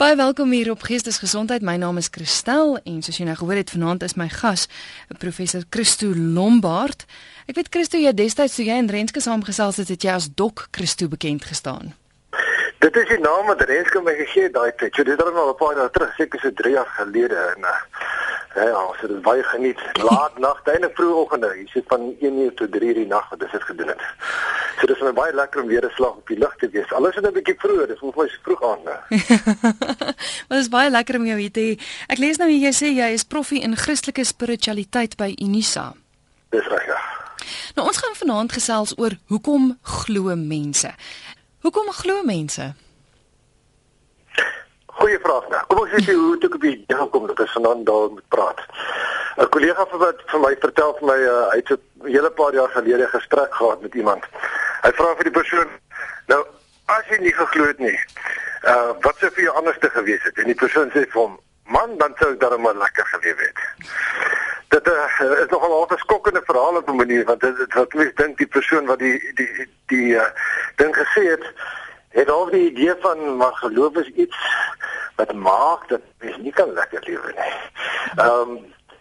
Baie welkom hier op Geestesgesondheid. My naam is Christel en soos jy nou gehoor het, vanaand is my gas, professor Christo Lombard. Ek weet Christo, jy destyds toe jy en Renske saamgesels het, het jy as Dok Christo bekend gestaan. Dit is die naam wat Renske my gegee het daai tyd. So dit is al 'n paar jaar terug, seker so 3 jaar gelede en uh, ja, ons het dit baie geniet. Laat nag, eintlik vroeg oggende, jy sit van 1 uur tot 3 uur die nag wat dit gedoen het. So dis my baie lekker om weer 'n slag op die lug te wees. Alles is 'n bietjie vroeg, dis vir my so vroeg aan. Maar dit is baie lekker om jou hier te hê. Ek lees nou hier jy sê jy is proffie in Christelike spiritualiteit by Unisa. Dis reg ja. Nou ons gaan vanaand gesels oor hoekom glo mense. Hoekom glo mense? Goeie vraag nou. Kom ons sê hoe toe ek op die idee gekom dat ons vanaand daar moet praat. 'n Kollega van wat vir my vertel vir my uh, hy het 'n hele paar jaar gelede gesprek gehad met iemand. Hy vra vir die persoon, nou as jy nie geglo het nie, uh wat sou vir jou anders te gewees het? En die persoon sê vir hom, man, dan sou ek darem maar lekker gelewe het. Dit uh, is nogal 'n skokkende verhaal op 'n manier want dit wat mens dink die persoon wat die die, die uh, ding gesê het het al die idee van maar geloof is iets wat maak dat mens nie kan lekker lewe nie. Ehm um,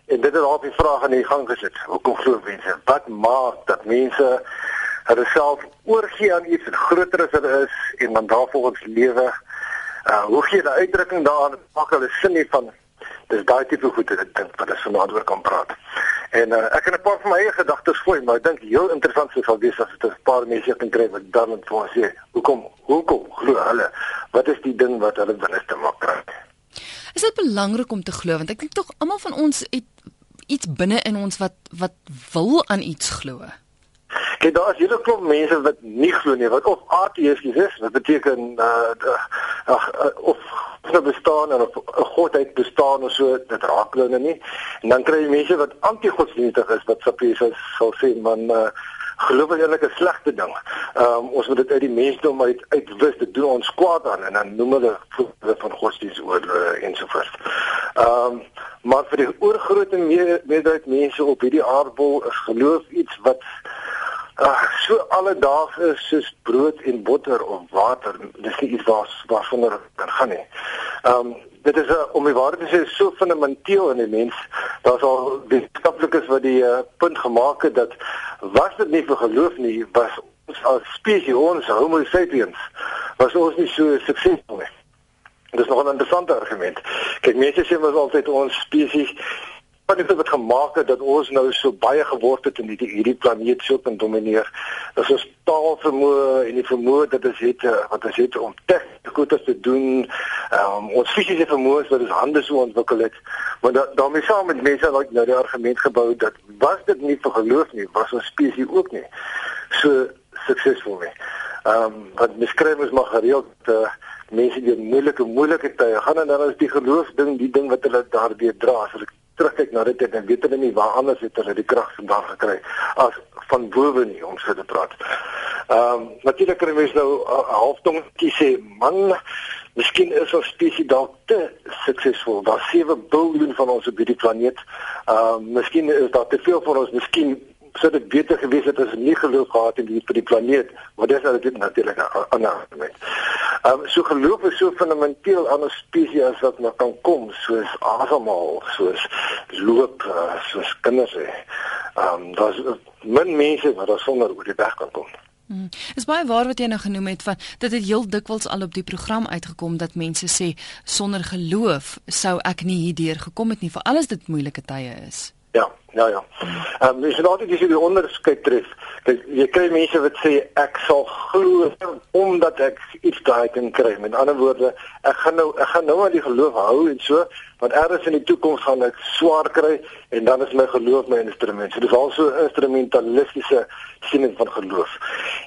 en dit het al die vrae aan die gang gesit. Hoekom glo mense? Wat maak dat mense hulle self oorgee aan iets groter as hulle is en dan daarvolgens lewe? Uh hoe gee die uitdrukking daaraan pak hulle sin nie van dis daai tipe goed wat ek dink wat ons vanaand oor kan praat. En uh, ek het 'n paar van my eie gedagtes gooi, maar ek dink heel interessant sou wees as dit 'n paar mense kan kry wat dan net vir sê, hoekom hoekom glo hulle? Wat is die ding wat hulle binneste maak kry? Is dit belangrik om te glo want ek dink tog almal van ons het iets binne in ons wat wat wil aan iets glo. Kyk, daar is hele klop mense wat nie glo nie, wat of ateïsties is, wat beteken uh ag uh, of nou bestaan en of 'n godheid bestaan of so, dit raak hulle nou nie. En dan kry jy mense wat anti-godsdienstig is wat sê sal sê man uh geloof is eintlik 'n slegte ding. Ehm um, ons moet dit uit die mensdom uit uitwis, dit doen ons kwaad aan en dan noem hulle hulle van godsdienst oor uh, ensovoorts. Ehm um, maar vir die oorgrootste meerderheid mense op hierdie aardbol is geloof iets wat uh, so alledaags is soos brood en botter of water. Dis nie iets waar waarvan er kan gaan nie. Ehm um, dit is 'n uh, om die waarheid te sê so fundamenteel in die mens. Daar's al wetenskaplikes wat die uh, punt gemaak het dat was dit nie vir geloof nie, was ons as spesies ons Homo sapiens was ons nie so suksesvol nie. Dit is nog 'n interessante argument. Kyk, mense sê mos altyd ons spesies wat dit wat gemaak het dat ons nou so baie geword het en hierdie hierdie planeet so kan domineer. Dis ons taalvermoë en die vermoë dat ons het eh, wat ons het om tegniese goeie te doen. Um, ons fisiese vermoëns wat ons hande so ontwikkel het. Maar da, daarmee saam met mense wat nou die argument gebou dat was dit nie vir geloof nie, was ons spesies ook nie so suksesvol nie. Ehm um, wat beskryf is maar gereeld uh, mense die moeilike moeilike tye gaan en dan is die geloof ding die ding wat hulle daardeur dra as hulle terugkyk na dit en weet hulle nie waar anders het hulle die krag vandaan gekry as van bowe nie om so te praat. Ehm um, natuurlik kan mens nou 'n uh, halfdonkie sê man Miskien is ons spesies dalk te suksesvol. Daar's 7 miljard van ons op hierdie planeet. Ehm uh, miskien is daar te veel van ons. Miskien sou dit beter gewees het as nie geloof gehad het in die planeet. Maar dis nou dit natuurlik 'n ander argument. Ehm um, so geloof is so fundamenteel aan 'n spesies as wat nou kan kom, soos asemhaal, soos loop, uh, soos kinders hè. Ehm um, daar's min mense wat daar sonder oor die weg kan kom. Hmm. Is baie waar wat jy nou genoem het van dit het heel dikwels al op die program uitgekom dat mense sê sonder geloof sou ek nie hierdeur gekom het nie vir alles dit moeilike tye is. Ja, ja, ja. Ehm um, dis nou altyd dis die onderskeid tref. Kyk, jy kry mense wat sê ek sal glo omdat ek iets daai kan kry. Met ander woorde, ek gaan nou ek gaan nou aan die geloof hou en so, want eers in die toekoms gaan ek swaar kry en dan is my geloof my instrument. So dis also 'n instrumentalistiese siening van geloof.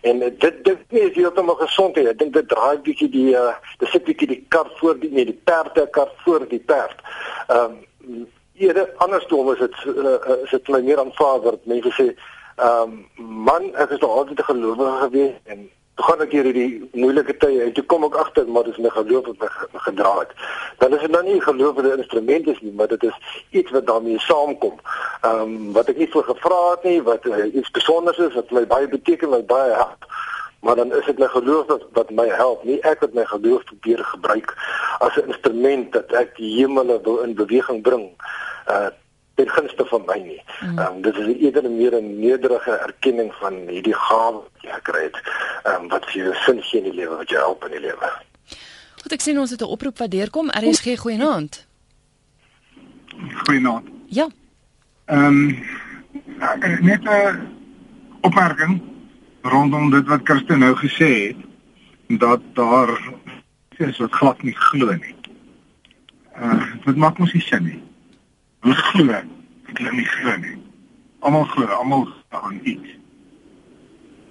En dit dit nie is heeltemal gesond nie. Ek dink dit draai bietjie die uh, dis sit bietjie die kar voor die nee, die perde kar voor die perd. Ehm um, eerder andersom is dit uh, is dit meer aanvaar dat mense sê ehm um, man ek is nog altyd 'n gelowige gewees en toe gaan ek hierdie moeilike tye en toe kom ek agter maar dis my geloof wat my gedra het. Dan is dit nou nie gelowige instrument is nie maar dit is iets wat daarmee saamkom. Ehm um, wat ek nie voor gevra het nie wat uh, iets besonders is wat my baie beteken my baie help maar dan is dit my geloof wat wat my help, nie ek wat my geloof probeer gebruik as 'n instrument dat ek die hemele wil in beweging bring. Uh ten gunste van my nie. Mm. Um, dit is eerder meer 'n nederige erkenning van hierdie gawe wat jy gekry het, um, wat vir jou sin gee in die lewe, wat jou help in die lewe. Goed, ek sien ons het 'n oproep wat deurkom. RSG goeienaand. Goeienaand. Ja. Ehm um, net 'n opmerking rondom dit wat Christen nou gesê het dat daar is wat glad nie glo nie. Uh dit maak mos nie sin nie. Ons glo, ek glo nie glo nie. Almal glo, almal aan iets.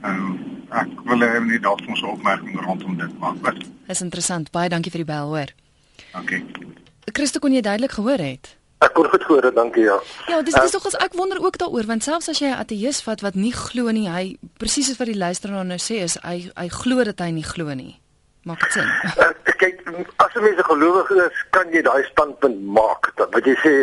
Ehm ek wil hê net dalk ons opmerking rondom dit maak. Wat? Dis interessant. Baie dankie vir die bel, hoor. Okay. Christo kon jy duidelik gehoor het. Ek kon goed gehoor, dankie ja. Ja, dis dis tog as ek wonder ook daaroor want selfs as jy 'n ateïs vat wat nie glo nie, hy presies wat die luisteraar nou sê is hy hy glo dat hy nie glo nie. Maak dit sin? Uh, kyk, as 'n mens 'n gelowige is, kan jy daai standpunt maak. Dat wat jy sê,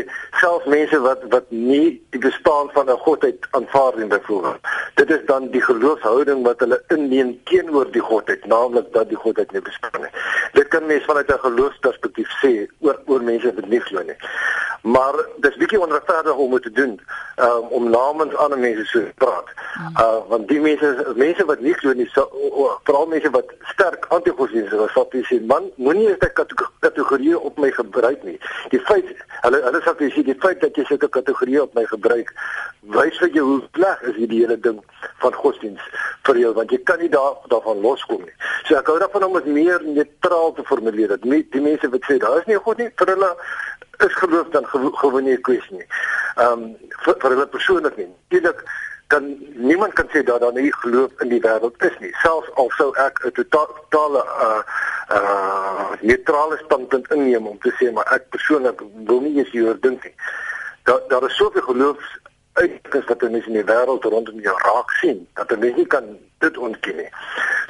selfs mense wat wat nie die bestaan van 'n godheid aanvaar nie byvoorbeeld. Dit is dan die geloofshouding wat hulle inneem teenoor die godheid, naamlik dat die godheid nie bestaan nie. Dit kan mens vanuit 'n geloofsperspektief sê oor oor mense wat nie glo nie. Maar dis bietjie onregverdig om dit te doen, um, om namens ander mense so te praat. Uh want die mense mense wat nie glo nie, so, veral mense wat sterk anti godsdienst was wat sê man moenie eens daai kategorie op my gebruik nie. Die feit hulle hulle sê jy die feit dat jy sulke kategorie op my gebruik wys vir jou hoe sleg is hierdie hele ding van godsdienst vir jou want jy kan nie daar daarvan loskom nie. So ek hou daarvan om dit meer neutraal te formuleer dat nie die mense wat sê daar is nie God nie vir hulle is geloof dan gewoon nie 'n kwessie nie. Ehm um, vir, vir hulle persoonlik nie. Eintlik kan niemand kan sê dat daar nie geloof in die wêreld is nie. Selfs al sou ek 'n totale uh uh neutrale standpunt inneem om te sê maar ek persoonlik wil nie eens hieroor dink nie. Daar daar is soveel geloofs uitkens wat mense in die wêreld rondom jou raak sien dat 'n mens nie kan dit ontken nie.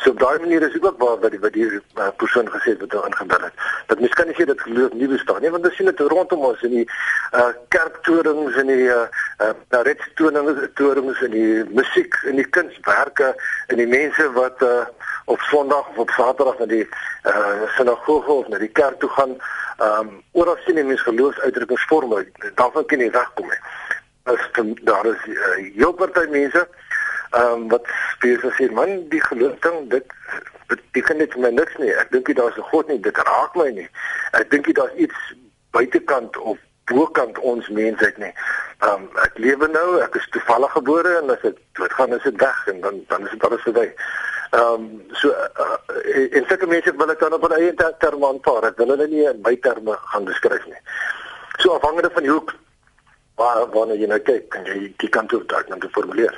So op daai manier is dit ook waar wat die wat die uh, persoon gesê het wat hy ingebring het. Dat mens kan nie sê dat geloof nie bestaan nie want ons sien dit rondom ons in die uh kerktorings en die uh, uh redstoninge torings en die musiek en die kunswerke en die mense wat uh op Sondag of op Saterdag na die uh sinagoge of na die kerk toe gaan. Um oral sien jy mense geloofsuitdrukkingsvorme. Daarvan kan jy wegkom. Is daar is uh, heel party mense ehm um, wat besig sê man die geloof ding dit beteken net vir my niks nie. Ek dink nie daar's 'n God nie. Dit raak my nie. Ek dink nie daar's iets buitekant of bokant ons mensheid nie. Ehm um, ek lewe nou, ek is toevallig gebore en as ek doodgaan is dit weg en dan dan is dit alles verby. Ehm um, so uh, en sulke mense wil ek dan op 'n eie term aanvaar. Ek wil hulle nie in my terme gaan beskryf nie. So afhangende van hoe waar wanneer jy nou kyk, kan jy die kant toe dalk net formuleer.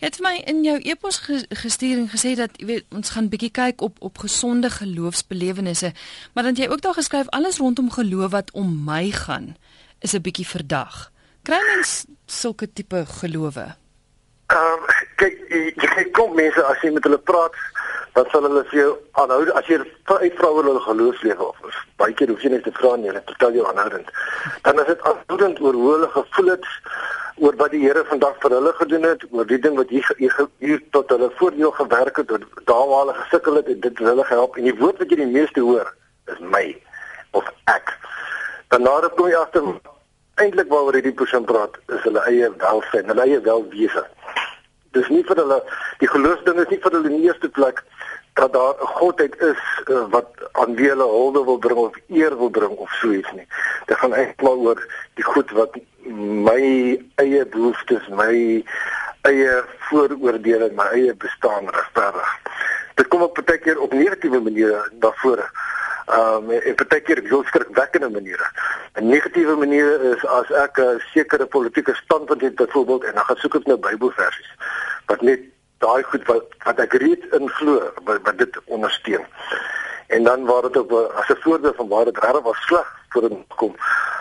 Jy het my in jou e-pos gestuur en gesê dat jy weet ons gaan bietjie kyk op op gesonde geloofsbelewennisse, maar dan jy ook daar geskryf alles rondom geloof wat om my gaan is 'n bietjie verdag. Kry mens sulke tipe gelowe? Ehm um, kyk jy, jy kom mense as jy met hulle praat dan sal hulle vir jou aanhou as jy uitvra oor hulle geloofslewe of baie keer hoef jy net te vra nie hulle vertel jou aanhoudend. Dan is dit aanhoudend oor hoe hulle gevoel het oor wat die Here vandag vir hulle gedoen het oor die ding wat hier hier tot hulle voordeel gewerk het daar waar hulle gesukkel het en dit hulle gehelp. En die woord wat jy die meeste hoor is my of ek. Dan nader kom jy agter eintlik waaroor hierdie persoon praat is hulle eie welstand hulle eie welwese dis nie vir hulle die geloofsding is nie vir hulle in die eerste plek dat daar 'n godheid is uh, wat aan wie hulle hulde wil bring of eer wil bring of so iets nie. Dit gaan eintlik maar oor die goed wat my eie behoeftes, my eie vooroordeele, my eie bestaan regverdig. Dit kom op baie keer op negatiewe maniere vore. Um en baie keer op heel skrikwekkende maniere. 'n Negatiewe manier is as ek 'n sekere politieke standpunt het byvoorbeeld en dan gaan soek ek nou Bybelversies wat net daai goed wat wat ek reeds in glo wat, wat dit ondersteun. En dan waar dit op as 'n voorbeeld van waar dit regtig was sleg voor dit kom.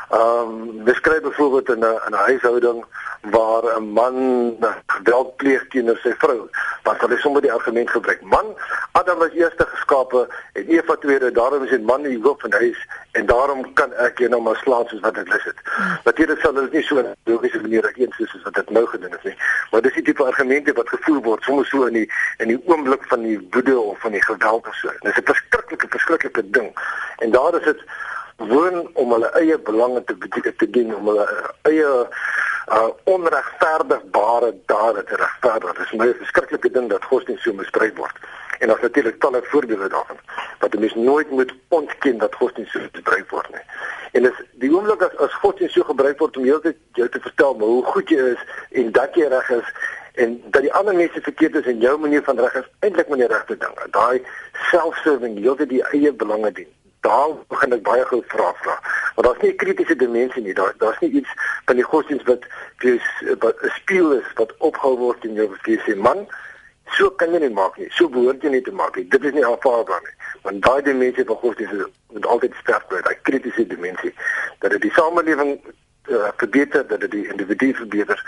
Ehm um, beskryf byvoorbeeld in 'n in 'n huishouding waar 'n man geweld pleeg teenoor sy vrou, dan sal hy sommer die argument gebruik. Man, Adam was eerste geskape en Eva tweede, daarom is 'n man die hoof van huis en daarom kan ek jou nou maar slaan soos wat ek lus het. Hmm. Natuurlik sal dit nie so 'n logiese manier regeer soos wat dit nou gedoen is nie, maar dis die tipe argumente wat gevoer word sommer so in die in die oomblik van die woede of van die geweld of so. Dis 'n verskriklike verskriklike ding. En daar is dit woon om hulle eie belange te te dien om hulle eie uh onregverdigbare dade te regverdig. Dit is my verskriklike ding dat godsdienst so misbruik word. En daar's natuurlik talle voorbeelde daarvan wat 'n mens nooit moet ontken dat godsdienst so misbruik word nie. En dis die oomblik as as godsdienst so gebruik word om te jou te vertel hoe goed jy is en dat jy reg is en dat die ander mense verkeerd is en jou manier van reg is eintlik die regte ding. Daai self-serving, wil die eie belange dien daar begin ek baie gou vra vra. Want daar's nie 'n kritiese dimensie nie. Daar daar's nie iets van die godsdienst wat vir 'n spieël is wat opgehou word in jou visie man. So kan jy nie maak nie. So behoort jy nie te maak nie. Dit is nie aanvaarbaar nie. Want daai dimensie van godsdienst moet altyd sterk bly, daai kritiese dimensie dat dit die samelewing uh, verbeter, dat dit die individu verbeter.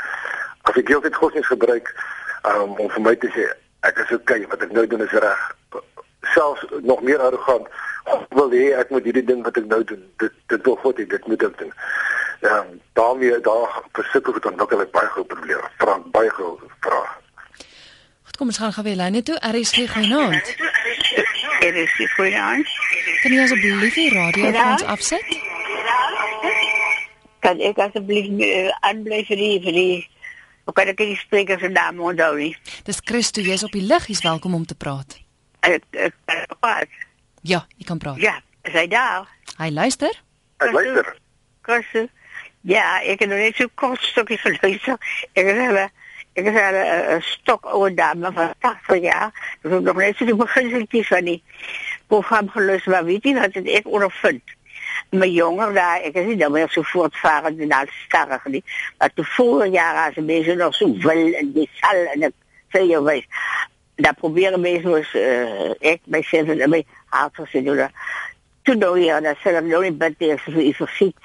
As ek heeltyd godsdienst gebruik um, om vir my te sê ek is okay, wat ek nou doen is reg. Selfs nog meer arrogant wil hê ek moet hierdie ding wat ek nou doen. Dit dit wil God hê dit moet ek doen. Ja, daarmee daar versikkel het ontwikkel ek baie groot probleme. Vra baie groot vrae. Goed, kom ons gaan gou weer lyne toe. RSG genoem. RSG genoem. Kan jy asseblief die radio vir ons afset? Kan ek asseblief uh, aanbly vir die vir die Hoe kan ek die spreker se naam onthou nie? Dis Christo, jy's op die lig, jy's welkom om te praat. Ek ek praat. Ja, jy kan praat. Ja, is hy daar? Hy luister. Hy luister. Kosse. Ja, ek het nog net so kort stukkie geluister. Ek het ek het 'n stok oor dame van 80 jaar. Dus nog net so die beginseltjies van die program geluister, maar weet jy wat ek ondervind? mijn jonger daar, ik is niet dan meer zo voortvarend en al sterk niet. Maar toen vorig jaar als ze mensen nog zo wil en die zal en ik veel je Daar proberen mensen was uh, ik mijzelf en mijn hart te doen. Toen nog hier, dat zelf nog niet bent voor je vergiet.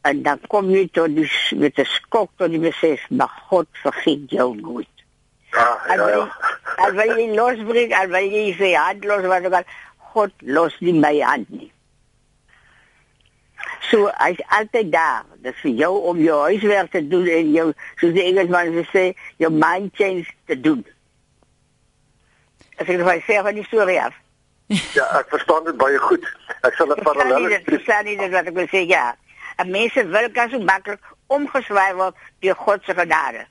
En dan kom je tot die, met de skok tot die besef, maar God vergiet jou nooit. Ja, ja, ja. Al wil je losbrengen, al wil je je hand los, wat ook al, God lost niet mijn hand niet. So hy's altyd daar. Dit is vir jou om jou huiswerk te doen en jou soos die Engelsman sê, jou mind change te doen. Ek sê vir sê van die storie af. Ja, ek verstaan dit baie goed. Ek sal 'n parallel Ek verstaan nie dit wat ek wil sê ja. 'n Mens wil kan so maklik omgeswaai word deur God se genade.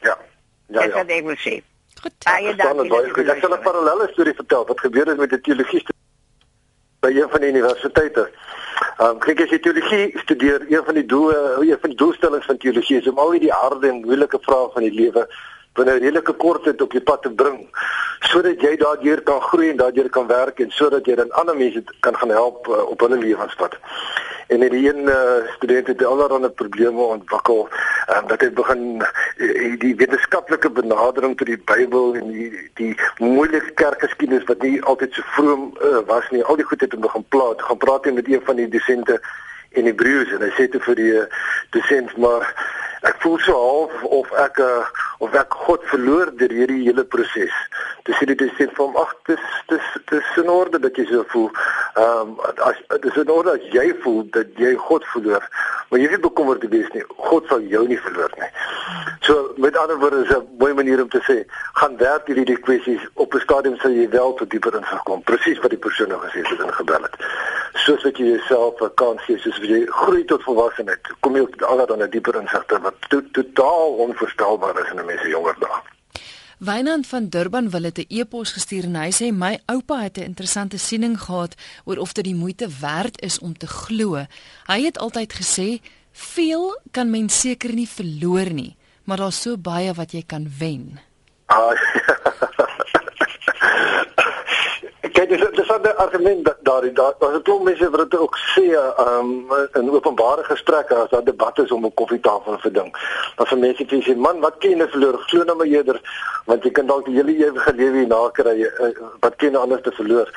Ja. Ja, Dit ja. wat ek wil sê. Goed. Baie dankie. Ek sal 'n parallelle storie vertel wat gebeur het met 'n teologie by een van die universiteite. Ehm um, kyk as jy teologie studeer, een van die doele, een van die doelstellings van teologie is om al die harde en moeilike vrae van die lewe binne 'n redelike kort tyd op die pad te bring sodat jy daardeur kan groei en daardeur kan werk en sodat jy dan ander mense kan gaan help uh, op hulle lewenspad. En in die een uh, student het allerlei probleme ontwikkel um, dat hy begin uh, die wetenskaplike benadering tot die Bybel en die die moeilike kerkgeskiedenis wat nie altyd so vroom uh, was nie, al die goed het hom begin plaat, gaan praat met een van die dosente in Hebreëus en hy sê toe vir die dosent maar ek voel so half of ek uh, of ek God verloor deur hierdie hele proses. Dis hierdie sê van ag dis dis dis in orde dat jy so voel. Ehm um, as dis in orde as jy voel dat jy God verloor, maar jy is nie bekommerd te wees nie. God sal jou nie verloor nie. So met ander woorde is 'n mooi manier om te sê, gaan werk hierdie die kwessies op 'n stadium sal jy wel tot dieper insig kom. Presies wat die persoon nou gesê het en gebel het. Soos wat jy jouself 'n kans gee, soos wat jy groei tot volwassenheid, kom jy op allerlei dan 'n dieper insigte wat to totaal onvoorstelbaar is in 'n mens se jonger dae. Wynand van Durban wil dit 'n e-pos gestuur en hy sê my oupa het 'n interessante siening gehad oor of dit die moeite werd is om te glo. Hy het altyd gesê veel kan mens seker nie verloor nie, maar daar's so baie wat jy kan wen. Ah. Kyk, dis dis 'n argument dat daar daar daar's 'n klomp mense wat dit ook sê um, in openbare gesprekke as daar debatte is om 'n koffietafel vir ding. Dan vir mense wat sê, "Man, wat ken jy verloor? Glo nou maar eerder, want jy kan dalk die hele ewige lewe hier na kry. Uh, wat ken jy anders te verloor?"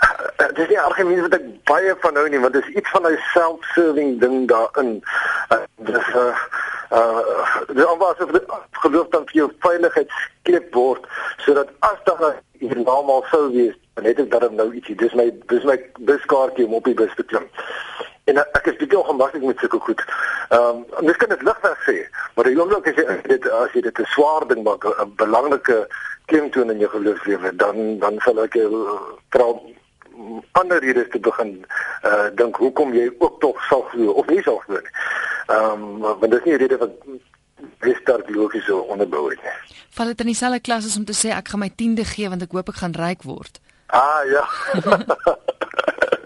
Uh, dis nie 'n argument wat ek baie van hou nie, want dit is iets van 'n self-serving ding daarin. Uh, dis 'n uh, Uh die ambassade geloof dan vir jou veiligheid skep word sodat as daar hier normaal sou wees, dan het ek darm nou ietsie. Dis my dis my buskaartjie om op die bus te klim. En uh, ek is baie ongemaklik met sulke goed. Ehm um, mens kan dit ligweg sê, maar die oomblik as jy dit as jy dit 'n swaar ding maak, 'n belangrike klemtoon in jou geloofslewe, dan dan sal ek jou vra ander redes te begin uh dink hoekom jy ook tog sal glo of nie sal glo nie. Ehm um, want dit is nie 'n rede wat sterk logiese onderbou het nie. Val dit in dieselfde klas as om te sê ek gaan my 10de gee want ek hoop ek gaan ryk word. Ah ja.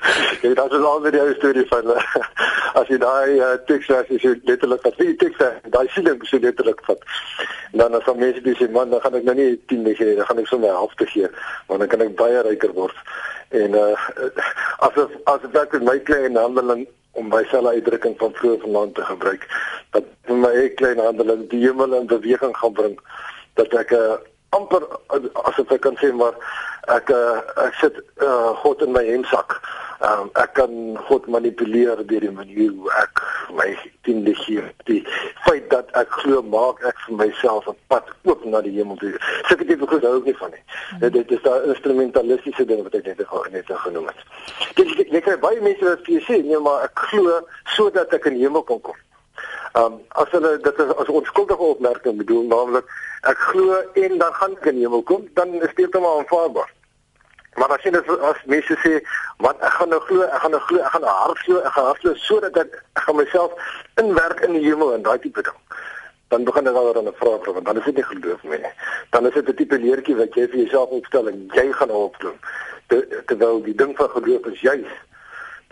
Ja, dit is al die storie van as jy daai uh, teks as jy letterlik as jy teks daai ek so letterlik vat. Dan as dan mense dis man, dan gaan ek nou nie 10 mee gee, dan gaan ek sommer half te gee, want dan kan ek baie ryker word. En uh as as as ek met my klein handeling om myself uitdrukking van vroeë vanaand te gebruik, dat my klein handeling die hemel in beweging gaan bring dat ek 'n uh, amper asof ek kan sê maar ek uh, ek sit uh, God in my hemsak. Um, ek kan God manipuleer deur die manier hoe ek my tiende gee. Die feit dat ek glo maak ek vir myself 'n pad oop na die hemel toe. Sulke tipe goed hou ek nie van nie. Mm -hmm. Dit is daai instrumentalistiese ding wat ek net net genoem het. Dit ek kry baie mense wat sê nee maar ek glo sodat ek in die hemel kan kom. Ehm um, as hulle dit is as onskuldige opmerking bedoel naamlik ek glo en dan gaan ek in die hemel kom, dan is dit heeltemal aanvaarbaar. Maar as jy dit as mense sê, wat ek gaan nou glo, ek gaan nou glo, ek gaan nou hard glo, ek gaan hard glo sodat ek ek gaan myself inwerk in die hemel en daai tipe ding. Dan begin ek alreeds 'n vraag vra want dan is dit nie geloof meer nie. Dan is dit 'n tipe leertjie wat jy vir jouself opstel en jy gaan op doen. Terwyl die ding van geloof is juis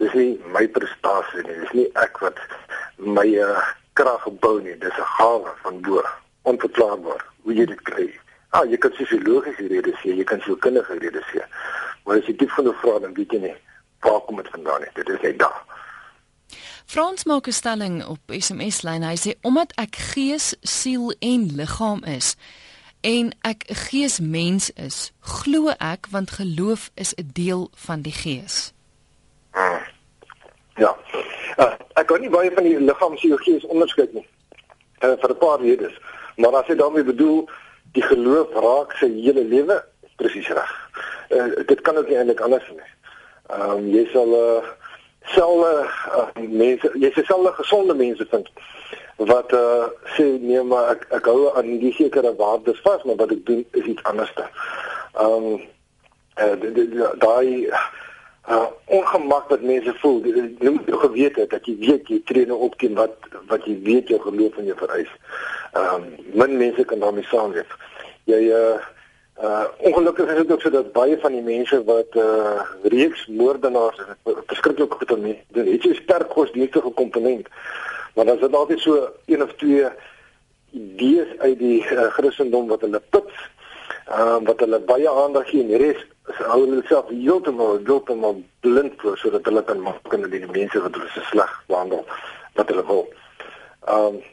dis nie my prestasie nie, dis nie ek wat my uh, krag gebou nie. Dis 'n gawe van bo, onverklaarbaar hoe jy dit kry. Ah, jy kan fisiologiese redes sê, jy kan sielkundige redes sê. Maar as jy diep genoeg vra, dan weet jy nie waar kom dit vandaan nie. Dit is net daar. Frans maak 'n stelling op SMS lyn. Hy sê omdat ek gees, siel en liggaam is en ek 'n geesmens is, glo ek want geloof is 'n deel van die gees. Hmm. Ja. Uh, ek kan nie baie van die liggaam se gees onderskei nie. Uh, vir 'n paar redes. Maar as jy daarmee bedoel die geloof raak sy hele lewe, presies reg. Uh, dit kan ook nie eintlik anders nie. Ehm um, jy sal uh, selfe uh, mense, jy sal selfe gesonde mense vind wat uh, sê nee maar ek ek hou aan die sekere waardes vas, maar wat ek doen is iets anders. Ehm um, uh, daai uh ongemak wat mense voel. Jy moet jou geweet het dat jy weet jy tree nou op teen wat wat jy weet jou geloof van jou vereis. Ehm um, min mense kan daarmee saamleef. Jy uh uh ongelukkig is dit ook so dat baie van die mense wat uh reeks moordenaars en verskriklik goed om doen, het jy sterk godsdienstige komponent. Maar dan is dit altyd so een of twee idees uit die uh, Christendom wat hulle put ehm um, wat hulle baie aandag gee en die res hou hulle self heeltemal heeltemal blind voor sodat hulle kan maak en die mense wat hulle se sleg behandel wat hulle wil. Ehm um,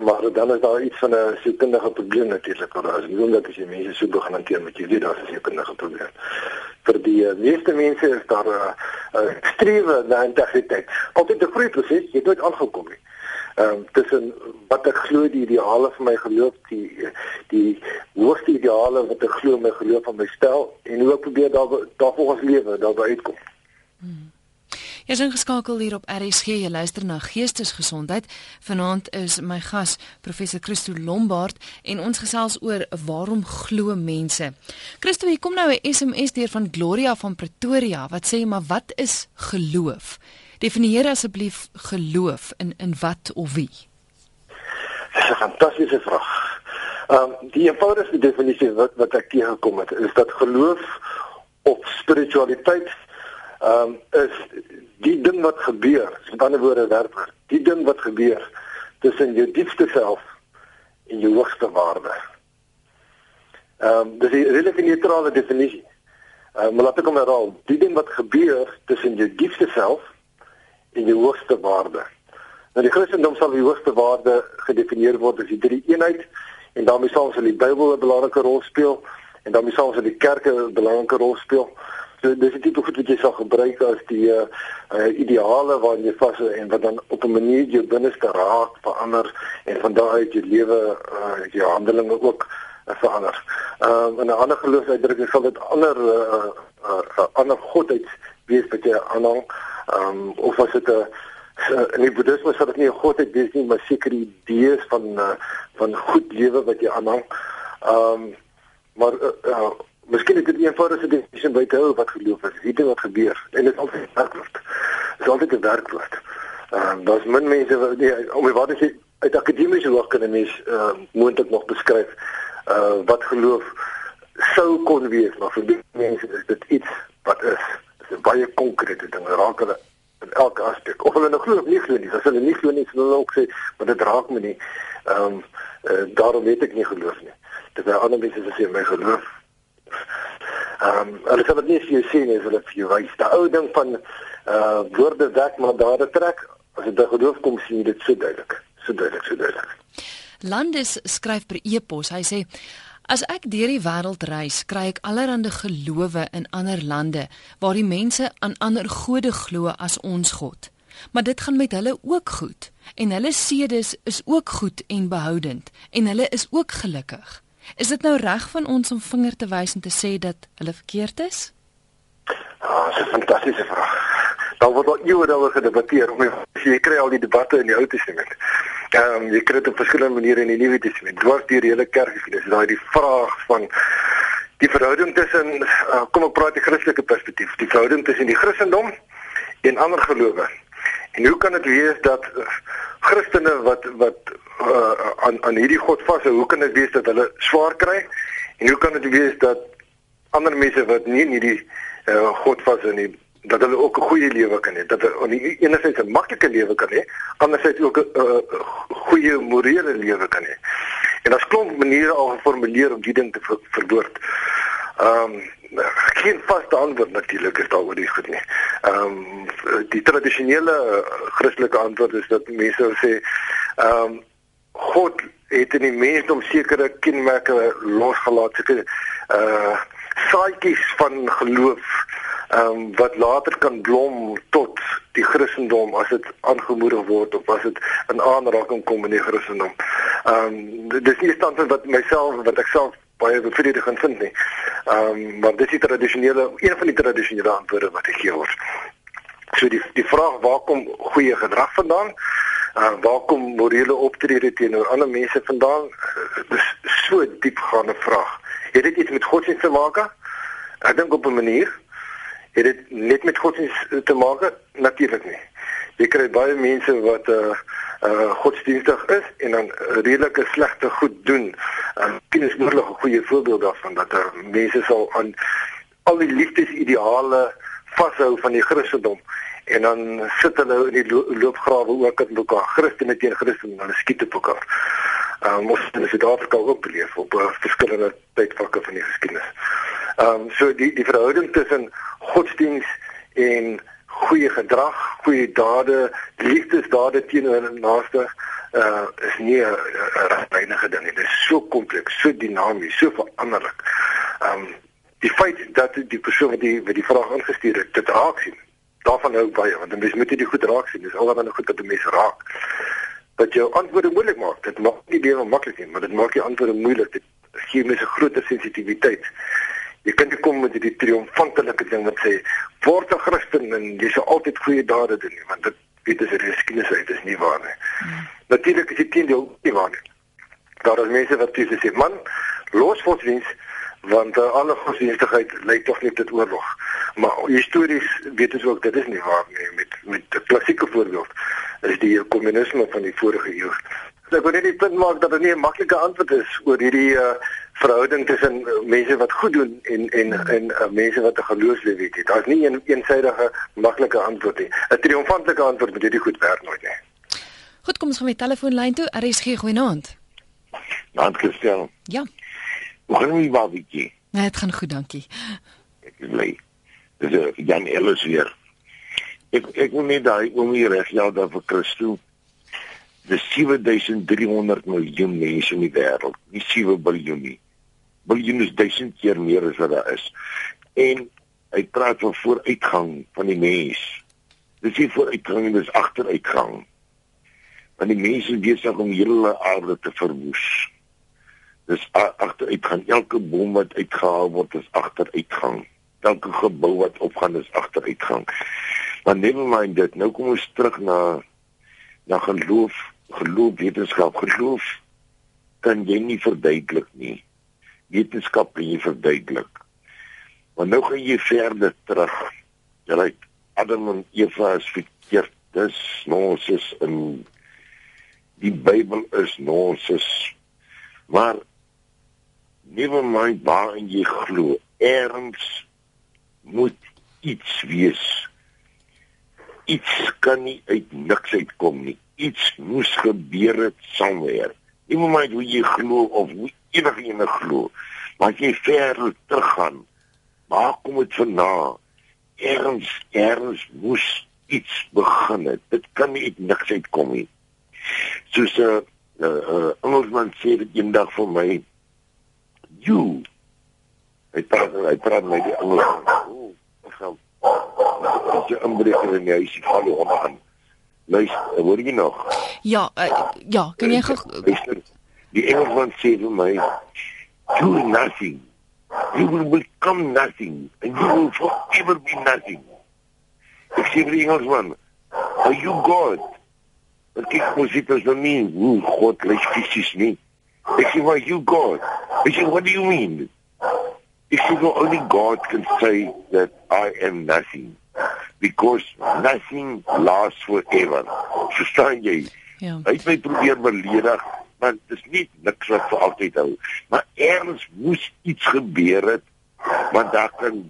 maar dan is daar iets van 'n sielkundige probleem natuurlik want as jy wil dat jy mense so begin hanteer met jy weet daar is 'n sielkundige probleem. Vir die uh, meeste mense is daar 'n uh, uh, strewe na integriteit. Altyd 'n groei proses, jy het nooit aangekom nie ehm um, tussen wat ek glo die ideale vir my geloof die die hoogste ideale wat ek glo my geloof van my stel en hoe ek probeer daar daar volgens lewe daarby uitkom. Hmm. Jy is ingeskakel hier op RSG. Jy luister na Geestesgesondheid. Vanaand is my gas professor Christo Lombard en ons gesels oor waarom glo mense. Christo, hier kom nou 'n SMS deur van Gloria van Pretoria wat sê maar wat is geloof? Definieer asseblief geloof in in wat of wie? Dis 'n fantastiese vraag. Ehm um, die eenvoudigste definisie wat wat ek teëgekom het is dat geloof of spiritualiteit ehm um, is die ding wat gebeur, met ander woorde werk, die ding wat gebeur tussen jou diepste self en jou hoogste waarde. Ehm um, dis 'n relatief neutrale definisie. Ehm um, maar laat ek hom herhaal, die ding wat gebeur tussen jou diepste self en die hoogste waarde. Nou die Christendom sal die hoogste waarde gedefinieer word as die drie eenheid en daarmee sal ons in die Bybel 'n belangrike rol speel en daarmee sal ons in die kerke 'n belangrike rol speel. So dis die tipe goed wat jy sal gebruik as die uh, uh ideale waarin jy vas en wat dan op 'n manier jou binneste raak verander en van daardie uit jou lewe uh jou handelinge ook verander. Ehm uh, in 'n ander geloofsuitdrukking sal dit ander uh, uh, uh ander godheid wees wat jy aanhang. Ehm um, of as dit 'n in die boeddhisme sal dit nie 'n godheid wees nie, maar sekere idees van uh, van goed lewe wat jy aanhang. Ehm um, maar uh, uh, Miskien het dit eenvoudig 'n definisie buite hou wat geloof is. Weet jy wat gebeur? En dit is altyd werkwoord. Dit is altyd 'n werkwoord. Ehm uh, daar's min mense wat nee, om wat is uit akademiese hoek kan 'n mens uh, moontlik nog beskryf uh wat geloof sou kon wees, maar vir die mense is dit iets wat is. Dit is 'n baie konkrete ding. Raak hulle in elke aspek. Of hulle nou glo of nie glo nie. As hulle nie glo nie, sal hulle ook sê, maar dit raak my nie. Ehm um, uh, daarom weet ek nie geloof nie. Dit is ander mense sê my geloof Ehm um, hulle sê wat nie vir jou sien is hulle vir jou wys. Die ou ding van uh woorde werk maar dade trek. As dit by geloof kom sien dit so duidelik. So duidelik, so duidelik. Landes skryf per e-pos. Hy sê As ek deur die wêreld reis, kry ek allerlei gelowe in ander lande waar die mense aan ander gode glo as ons God. Maar dit gaan met hulle ook goed en hulle sedes is ook goed en behoudend en hulle is ook gelukkig. Is dit nou reg van ons om vinger te wys en te sê dat hulle verkeerd is? Ah, dis 'n fantastiese vraag. Daar word al eeue daaroor gedebatteer. Jy kry al die debatte in die Ou Testament. Ehm um, jy kry dit op verskillende maniere in die Nuwe Testament. Dwars deur die hele kerkgeskiedenis. Daai die vraag van die verhouding tussen uh, kom ek praat die Christelike perspektief, die verhouding tussen die Christendom en ander gelowe. En hoe kan dit wees dat uh, Christene wat wat uh, aan aan hierdie God vashou, hoe kan dit wees dat hulle swaar kry? En hoe kan dit wees dat ander mense wat nie in hierdie uh, God vashou nie, dat hulle ook 'n goeie lewe kan hê, dat hulle enerzijds 'n maklike lewe kan hê, anderzijds ook 'n uh, goeie morele lewe kan hê. En daar's klomp maniere al geformuleer om die ding te ver verwoord. Ehm um, geen vaste antwoord natuurlik is daaroor die goed nie. Ehm um, die tradisionele Christelike antwoord is dat mense sê ehm um, God het in die mensdom sekere kenmerke losgelaat, sekere uh saadjies van geloof ehm um, wat later kan blom tot die Christendom as dit aangemoedig word of as dit in aanraking kom met die Christendom. Ehm um, dis nie standpunt wat myself wat ek self baie bevredigend vind nie. Ehm um, maar dis die tradisionele een van die tradisionele antwoorde wat ek gee word. So die die vraag waar kom goeie gedrag vandaan? uh, waar kom morele optrede teenoor ander mense vandaan? Uh, dis so diepgaande vraag. Het dit iets met godsdienst te maak? Ek dink op 'n manier. Het dit net met godsdienst te maak? Natuurlik nie. Jy kry baie mense wat uh uh godsdienstig is en dan redelike slegte goed doen. En uh, is moeilik 'n goeie voorbeeld daarvan dat daar uh, mense sal aan al die liefdesideale vashou van die Christendom en dan sit hulle in die lo loopgrawe ook aan mekaar Christene teen Christene en hulle skiet op mekaar. Um, ons in Suid-Afrika ook beleef op uh, verskillende tydvakke van die geskiedenis. Ehm um, so die die verhouding tussen godsdiens en goeie gedrag, goeie dade, liefdesdade teenoor naaste uh is nie 'n regtynige ding nie. Dit is so kompleks, so dinamies, so veranderlik. Ehm um, die feit dat die persoon wat die wat die vraag ingestuur het, dit raak sien daarvan hou baie want mense moet dit goed raak sien. Dis alwaar nou goed dat mense raak. Dat jou antwoorde moeilik maak. Dit maak nie lewe maklik nie, maar dit maak jou antwoorde moeilik. Dit gee mense groter sensitiwiteit. Jy kan nie kom met die triomfantelike ding wat sê word 'n Christen en jy sal altyd goeie dade doen nie, want dit weet as 'n geskiedenis uit is nie waar nie. Hmm. Natuurlik is dit teendeel nie waar nie. Daar is mense wat sê man, los godsdienst want uh, alle godsdienstigheid lei tog net tot oorlog. Maar histories weet ons ook dit is nie waar nie met met 'n klassieke voorbeeld is die kommunisme van die vorige eeu. So ek wil net die punt maak dat dit nie 'n maklike antwoord is oor hierdie uh, verhouding tussen uh, mense wat goed doen en en en uh, mense wat 'n geloofslewe het. Daar's nie een eensidedige maklike antwoord nie. 'n Triomfantelike antwoord met hierdie goed werk nooit nie. Goed, kom ons gaan met telefoonlyn toe. RSG goeienaand. Dank Christian. Ja. Hoe gaan die babietjie? Nee, dit gaan goed, dankie. Ek is bly. Dis uh, Jan Ellis weer. Ek ek wil net daai oom hier reg jou daar vir Christo. Dis 7300 miljoen mense in die wêreld, nie 7 biljoen nie. Biljoen is duisend keer meer as wat daar is. En Hy praat van vooruitgang van die mens. Dis nie vooruitgang, dis agteruitgang. Want die mense besig om hele aarde te verwoes. Dis agteruitgang. Elke boom wat uitgehaal word is agteruitgang. Elke gebou wat opgaan is agteruitgang. Maar never mind dit. Nou kom ons terug na na geloof, geloof wetenskap, geloof kan jy nie verduidelik nie. Wetenskap kan jy verduidelik. Maar nou gaan jy verder terug. Jy ry Adam en Eva is verkeerd. Dis nonsens in die Bybel is nonsens. Maar never mind waar jy glo. Erns moet iets wees. Iets kan nie uit niks uitkom nie. Iets moes gebeur het somewhere. Niemand mind hoe jy glo of hoe enige ene glo. Maar jy ver teruggaan, waar kom dit vandaan? Erns, erns moes iets begin het. Dit kan nie uit niks uitkom nie. Soos 'n uh, uh, uh, Engelsman sê dit eendag vir my, you Hy praat hy praat met die Engels. Ooh, gaan jy inbreek in die huis, val jy onder. Luister, hoor jy nog? Ja, uh, ja, kan jy gou Die Engelsman sê vir my, do nothing. You will become nothing and you will forever be nothing. Ek sê vir die Engelsman, are you God? Wat kyk mos dit as nou nie, hoe God lyk fisies nie. Ek sê, are you God? Ek sê, what do you mean? If you know only God can say that I am nothing because nothing lasts forever. Verstaan jy? Ja. Hy het my probeer beledig, maar dit is nie niks wat vir altyd hou. Maar erns moes iets gebeur het want daar kan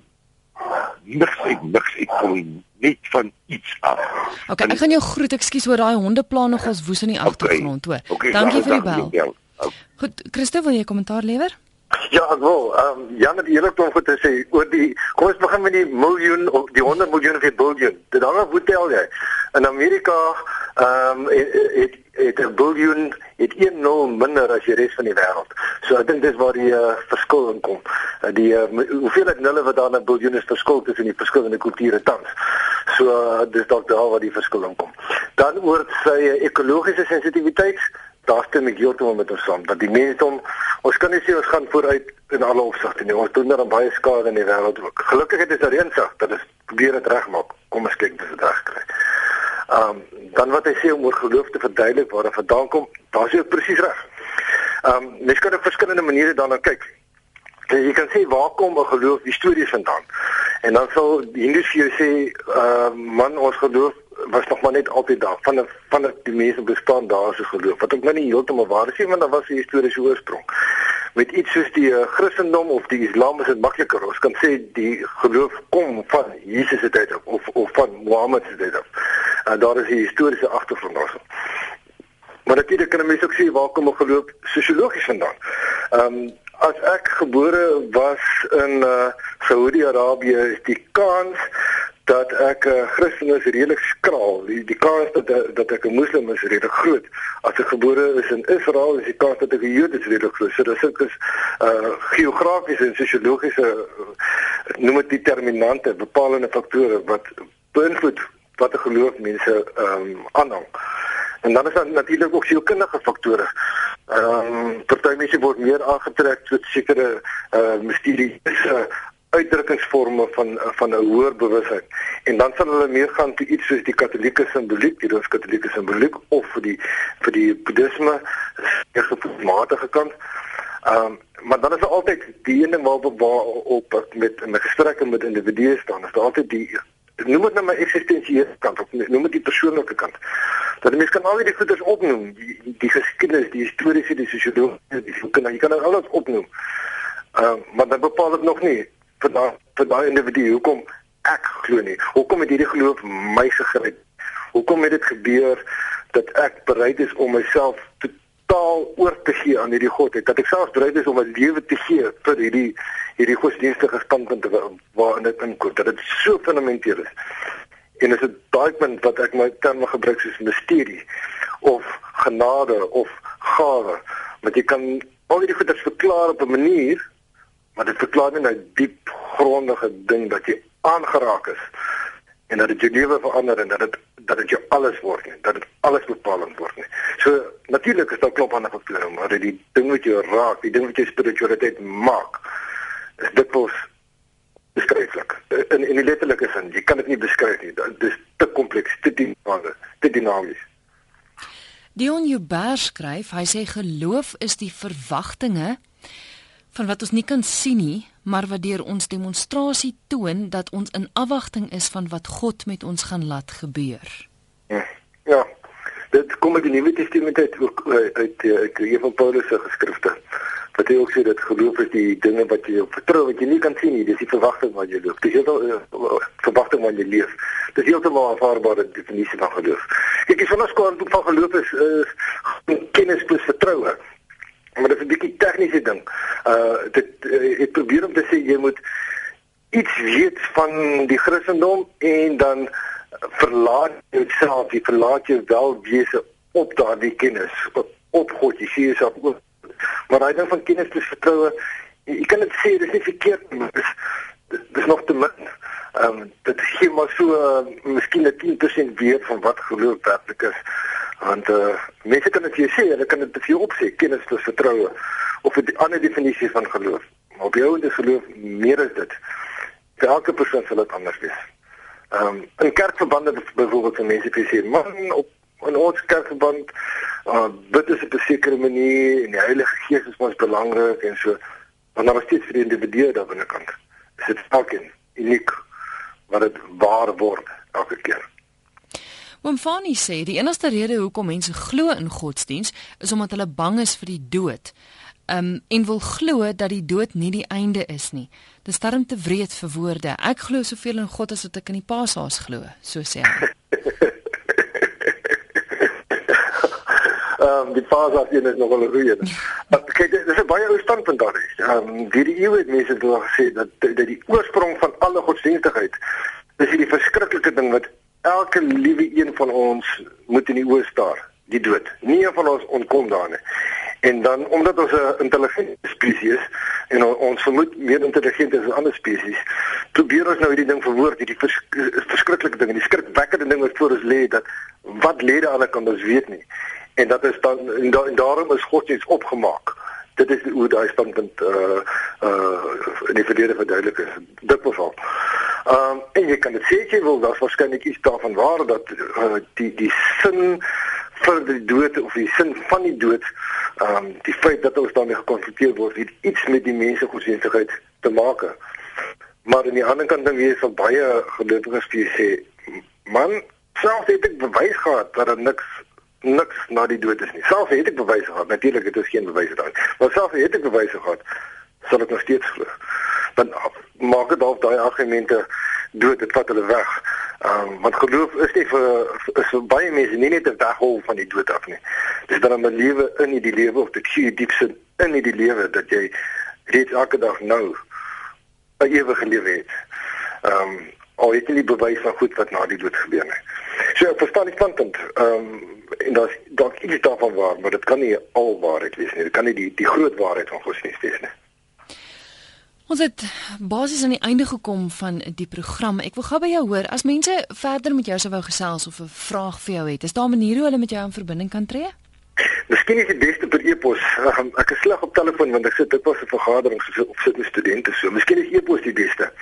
niks uit niks uitkom net van iets af. Okay, ek gaan jou groet. Ekskuus oor daai hondeplan nog as woes in die agtergrond, hoor. Okay, Dankie vir die bel. Goed, Christo, wil jy kommentaar lewer? Ja, ek wil. Ehm um, Jan het eerlik om goed te sê oor die kom ons begin met die miljoen of die 100 miljoen of die biljoen. Dit hang af hoe tel jy. In Amerika ehm um, het het 'n biljoen het 1 nul minder as die res van die wêreld. So ek dink dis waar die uh, verskil in kom. Uh, die uh, hoeveelheid nulle wat daar in 'n biljoen is verskil tussen die verskillende kulture tans. So uh, dis dalk daar waar die verskil in kom. Dan oor sy ekologiese sensitiwiteit daar stem ek heeltemal met ons saam dat die mensdom ons kan nie sê ons gaan vooruit in alle opsigte nie. Ons doen daar baie skade in die wêreld ook. Gelukkig het dit eensag dat dit probeer dit regmaak. Kom ons kyk dis reg kry. Ehm um, dan wat hy sê om oor geloof te verduidelik waar dit vandaan kom, daar is jy presies reg. Ehm um, mens kan op verskillende maniere daarna kyk. En jy kan sê waar kom 'n geloof histories vandaan? En dan sal die Hindus vir jou sê, ehm uh, man ons geloof was nog maar net altyd daar. Van die, van die mense bestaan daar so geloof. Wat ook nou nie heeltemal waar is nie want daar was 'n historiese oorsprong. Met iets soos die uh, Christendom of die Islam is dit makliker ons kan sê die geloof kom van Jesus se tyd af of of van Mohammed se tyd af. En daar is 'n historiese agtergrond daar maar natuurlik kan 'n mens ook sê waar kom 'n geloof sosiologies vandaan? Ehm um, as ek gebore was in uh, Saudi-Arabië is die kans dat ek 'n uh, Christen is redelik skraal. Die die kans dat dat ek 'n moslim is redelik groot. As ek gebore is in Israel, is die kans dat ek 'n Jood is redelik groot. So dis ook is uh geografiese en sosiologiese uh, noem dit determinante, bepalende faktore wat beïnvloed wat 'n geloof mense ehm um, aanhang. En dan is daar natuurlik ook sielkundige faktore. Ehm um, party mense word meer aangetrek tot sekere uh misterieuse uitdrukkingsforme van van 'n hoër bewustheid. En dan sal hulle meer gaan toe iets soos die katolieke simboliek, die rooskatolieke simboliek of vir die vir die boeddhisme, die gevoelsmatige kant. Ehm um, maar dan is daar altyd die een ding waarop waar op met met gestrekke met individue staan. Is daar altyd die noem dit nou my eksistensiële kant of noem dit die persoonlike kant. Dat mense kan al die goeders opnoem, die die geskiedenis, die historiese, die sosiologiese, die kan jy kan alles opnoem. Ehm uh, maar dit bepaal dit nog nie vir daai vir daai individu hoekom ek glo nie. Hoekom het hierdie geloof my gegryp? Hoekom het dit gebeur dat ek bereid is om myself totaal oor te gee aan hierdie God? Het, dat ek self bereid is om my lewe te gee vir hierdie hierdie godsdienstige standpunt waarin dit inkom. Dat dit so fundamenteel is. En is dit daai punt wat ek my terme gebruik soos misterie of genade of gawe, want jy kan al hierdie goeders verklaar op 'n manier maar dit verklaar nie nou diep grondige ding dat jy aangeraak is en dat dit jou lewe verander en dat dit dat dit jou alles word nie, dat dit alles bepalend word nie. So natuurlik is daar klop ander faktore, maar die ding wat jou raak, die ding wat jou spiritualiteit maak, is dikwels beskryflik. In in die letterlike sin, jy kan dit nie beskryf nie. Dit is te kompleks, te dinamies, te dinamies. Dion Joubert skryf, hy sê geloof is die verwagtinge van wat ons nie kan sien nie, maar wat deur ons demonstrasie toon dat ons in afwagting is van wat God met ons gaan laat gebeur. Ja. ja. Dit kom uit die Nuwe Testament uit ook uit uit, uit een van Paulus se geskrifte. Wat hy ook sê dat geloof is die dinge wat jy vertrou wat jy nie kan sien nie, dis die verwagting wat jy loop. Dis heeltemal uh, verwagting wat jy leef. Dis heeltemal aanvaarbare definisie van geloof. Kyk, die kant van geloof is uh, kennis plus vertroue. Maar dit is 'n bietjie tegniese ding. Uh dit uh, ek probeer om te sê jy moet iets weet van die Christendom en dan verlaat jouself, jy verlaat jou welwese op daardie kennis op God. Jy sien jouself ook maar daai ding van kennis plus vertroue, jy, kan dit sê dis nie verkeerd nie, dis dis nog te min. Ehm um, dit gee maar so uh, miskien 'n 10% weer van wat geloof werklik is want uh, mense kan dit vir jou sê, hulle kan dit vir jou opsê, kennis plus vertroue of 'n ander definisie van geloof. Maar op jou en die geloof meer is dit. Vir elke persoon sal dit anders wees. Ehm um, in kerkverbande byvoorbeeld vir mense wie sê man op in ons kerkverband uh dit is op 'n sekere manier en die Heilige Gees is ons belangrik en so maar daar is steeds vir die individu daar binnekant. Is dit elkeen uniek wat dit waar word elke keer. Womfani sê die enigste rede hoekom mense glo in godsdiens is omdat hulle bang is vir die dood. Um en wil glo dat die dood nie die einde is nie. Dis darm te wreed vir woorde. Ek glo soveel in God as wat ek in die Paashaas glo, so sê hy. Ehm um, die Paashaas is nog wel 'n goeie. Kyk, dit is 'n baie ou standpunt daar. Ehm um, die die eeue het mense toe gesê dat dat die oorsprong van alle godsdienstigheid is die verskriklike ding wat elke liewe een van ons moet in die oë staar, die dood. Nie een van ons ontkom daarin nie. En dan omdat ons 'n intelligente spesies is en ons vermoed meer intelligent as ander spesies, probeer ons nou hierdie ding verwoord, hierdie vers, verskriklike ding, die skrikwekkende ding wat voor ons lê dat wat lê daar aan kan ons weet nie. En dat is dan en, da, en daarom is God iets opgemaak. Dit is hoe daai standpunt uh uh in die verdediging verduidelik is. Dit was al. Ehm um, en jy kan dit jy wil daar's waarskynlik iets daarvan waar dat uh, die die sin vir die dood of die sin van die dood ehm um, die feit dat ons daarmee gekonfronteer word het iets met die mense godsdienstigheid te maak. Maar aan die ander kant dan weer van baie gelowiges wie sê man selfs het ek bewys gehad dat daar niks niks na die dood is nie. Selfs het ek bewys gehad. Natuurlik het ons geen bewyse daarin. Maar selfs het ek bewyse gehad sal ek nog steeds glo dan maak dit dalk daai argumente dood dit vat hulle weg. Ehm um, want geloof is nie vir is vir baie mense nie net 'n weghol van die dood af nie. Dis dan 'n lewe in die lewe of dit gee diepste in die lewe dat jy reeds elke dag nou 'n ewige lewe het. Ehm um, al het jy nie bewys van goed wat na die dood gebeur nie. So ek verstaan die standpunt. Ehm um, en daar's dalk iets daarvan waar, maar dit kan nie al waarheid wees nie. Dit kan nie die die groot waarheid van godsdienst wees nie. Ons het basies aan die einde gekom van die program. Ek wil gou by jou hoor as mense verder met jou sou wou gesels of 'n vraag vir jou het. Is daar 'n manier hoe hulle met jou in verbinding kan tree? Miskien is dit beste per e-pos. Ek is sleg op telefoon want ek sit dit was 'n vergadering of sit met studente so. Miskien is e-pos die beste.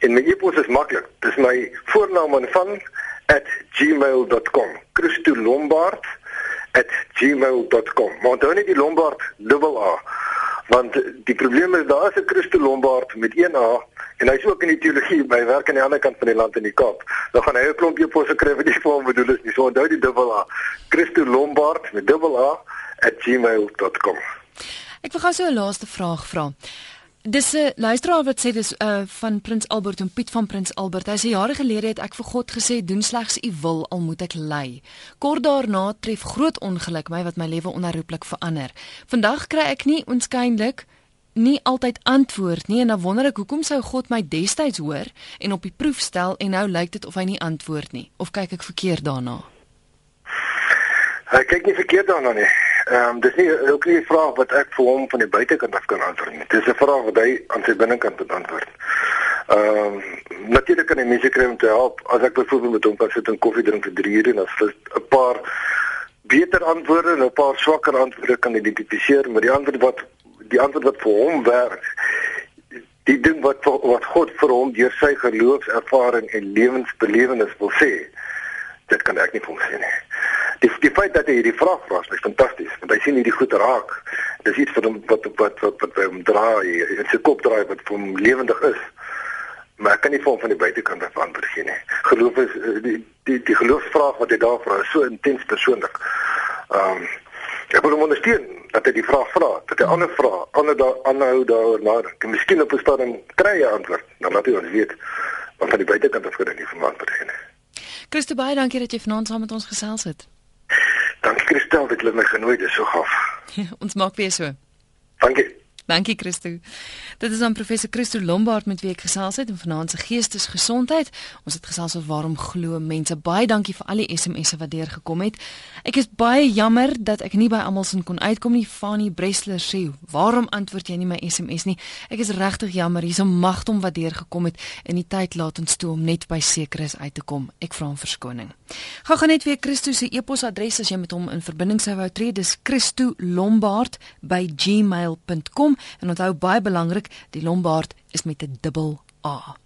En my e-pos is maklik. Dis my voornaam en van @gmail.com. Christo Lombard @gmail.com. Maar onthou net die Lombard dubbel A want die probleem is daar is 'n Christo Lombard met 1 A en hy's ook in die teologie by werk aan die ander kant van die land in die Kaap. Nou gaan hy 'n klompie posse kry vir die vorm bedoel is nie. So onthou die dubbel A. Christo Lombard met dubbel A @gmail.com. Ek wil gou so 'n laaste vraag vra. Dis 'n luisteraar wat sê dis uh van Prins Albert en Piet van Prins Albert. Hy sê jare gelede het ek vir God gesê doen slegs u wil al moet ek ly. Kort daarna tref groot ongeluk my wat my lewe onherroepelik verander. Vandag kry ek nie onskynlik nie altyd antwoord nie en dan wonder ek hoekom sou God my destyds hoor en op die proef stel en nou lyk dit of hy nie antwoord nie of kyk ek verkeerd daarna. Hy kyk nie verkeerd daarna nie. Ehm um, dis nie ook nie 'n vraag wat ek vir hom van die buitekant af kan antwoord nie. Dis 'n vraag wat hy aan sy binnekant moet antwoord. Ehm uh, natuurlik kan die mense kry om te help as ek byvoorbeeld met hom kan sit en koffie drink vir 3 ure en as 'n paar beter antwoorde en 'n paar swakker antwoorde kan identifiseer, maar die antwoord wat die antwoord wat vir hom werk die ding wat wat God vir hom deur sy geloofservaring en lewensbelewenis wil sê dit kan ek nie vir hom sê nie die die feit dat hy hierdie vraag vra is fantasties want hy sien hierdie goed raak. Dis iets vir hom wat wat wat wat by hom draai in sy kop draai wat vir hom lewendig is. Maar ek kan nie vir hom van die buitekant af antwoord gee nie. Geloof is eh, die die die geloofsvraag wat hy daar vra is so intens persoonlik. Ehm um, ek wil hom ondersteun dat hy die vraag vra dat hy ander vra ander daar aanhou daaroor nadenk en miskien op 'n stadium kry hy antwoord dan laat hy ons weet wat van die buitekant af gedink nie vir my antwoord gee nie. Christo baie dankie dat jy vanaand saam met ons gesels het. Dankie Christel, dit het my genooi, dis so gaaf. ons maak weer so. Dankie. Dankie Christo. Dit is aan professor Christo Lombard met wie ek gesels het en vanaand se geestesgesondheid. Ons het gesels oor waarom glo mense. Baie dankie vir al die SMS'e wat deurgekom het. Ek is baie jammer dat ek nie by almal se kon uitkom nie. Fanny Bresler sê, "Waarom antwoord jy nie my SMS nie?" Ek is regtig jammer. Hier's 'n magtom wat deurgekom het en die tyd laat ons toe om net by sekeres uit te kom. Ek vra om verskoning. Gaan gaan net weer Christo se e-posadres as jy met hom in verbinding sou wou tree. Dis christolombard@gmail.com en onthou baie belangrik, die Lombard is met 'n dubbel A.